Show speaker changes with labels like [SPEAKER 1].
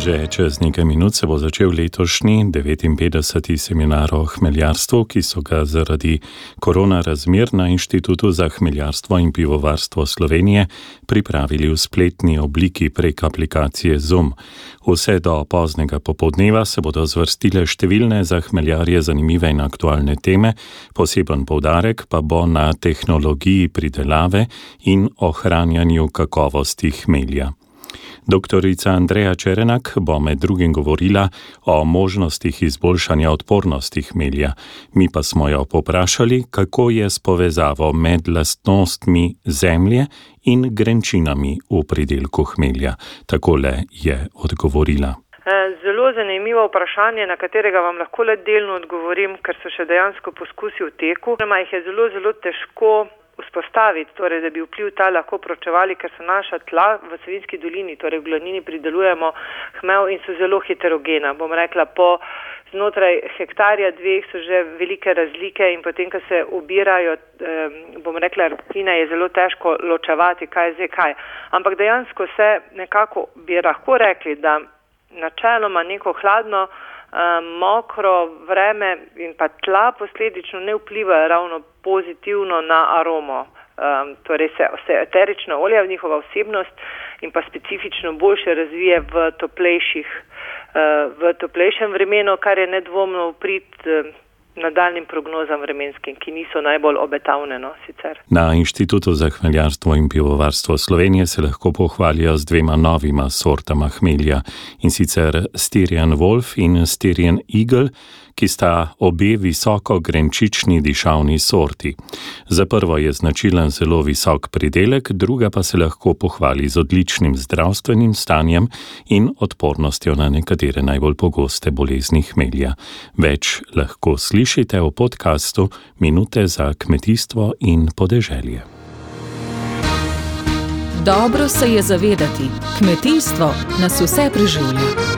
[SPEAKER 1] Že čez nekaj minut se bo začel letošnji 59. seminar o hmeljarstvu, ki so ga zaradi korona razmer na Inštitutu za hmeljarstvo in pivovarstvo Slovenije pripravili v spletni obliki prek aplikacije Zoom. Vse do poznega popodneva se bodo zvrstile številne za hmeljarje zanimive in aktualne teme, poseben povdarek pa bo na tehnologiji pridelave in ohranjanju kakovosti hmelja. Doktorica Andreja Čerenak bo med drugim govorila o možnostih izboljšanja odpornosti hmelja. Mi pa smo jo poprašali, kako je s povezavo med lastnostmi zemlje in grenčinami v pridelku hmelja. Takole je odgovorila.
[SPEAKER 2] Zelo zanimivo vprašanje, na katerega vam lahko le delno odgovorim, ker so še dejansko poskusi v teku. Nama jih je zelo, zelo težko vzpostaviti, torej, da bi vpliv ta lahko pročevali, ker so naša tla v Savinski dolini, torej v glavnini pridelujemo hmel in so zelo heterogena. Bom rekla, po znotraj hektarja dveh so že velike razlike in potem, ko se ubirajo, bom rekla, rpline je zelo težko ločevati, kaj je zdaj kaj. Ampak dejansko se nekako bi lahko rekli, da načeloma neko hladno, mokro vreme in pa tla posledično ne vplivajo ravno pozitivno na aromo. Um, torej se, se eterična olja, njihova vsebnost in pa specifično boljše razvije v toplejših, uh, v toplejšem vremenu, kar je nedvomno uprit uh, nadaljnim prognozam vremenskim, ki niso najbolj obetavne. No,
[SPEAKER 1] Na Inštitutu za hmeljarstvo in pivovarstvo Slovenije se lahko pohvalijo z dvema novima sortama hmelja in sicer Styrian Wolf in Styrian Eagle, ki sta obe visoko grenčični dišavni sorti. Za prvo je značilen zelo visok pridelek, druga pa se lahko pohvali z odličnim zdravstvenim stanjem in odpornostjo na nekatere najbolj pogoste bolezni hmelja. Več lahko slišite v podkastu Minute za kmetijstvo in podeželje.
[SPEAKER 3] Dobro se je zavedati, kmetijstvo nas vse preživlja.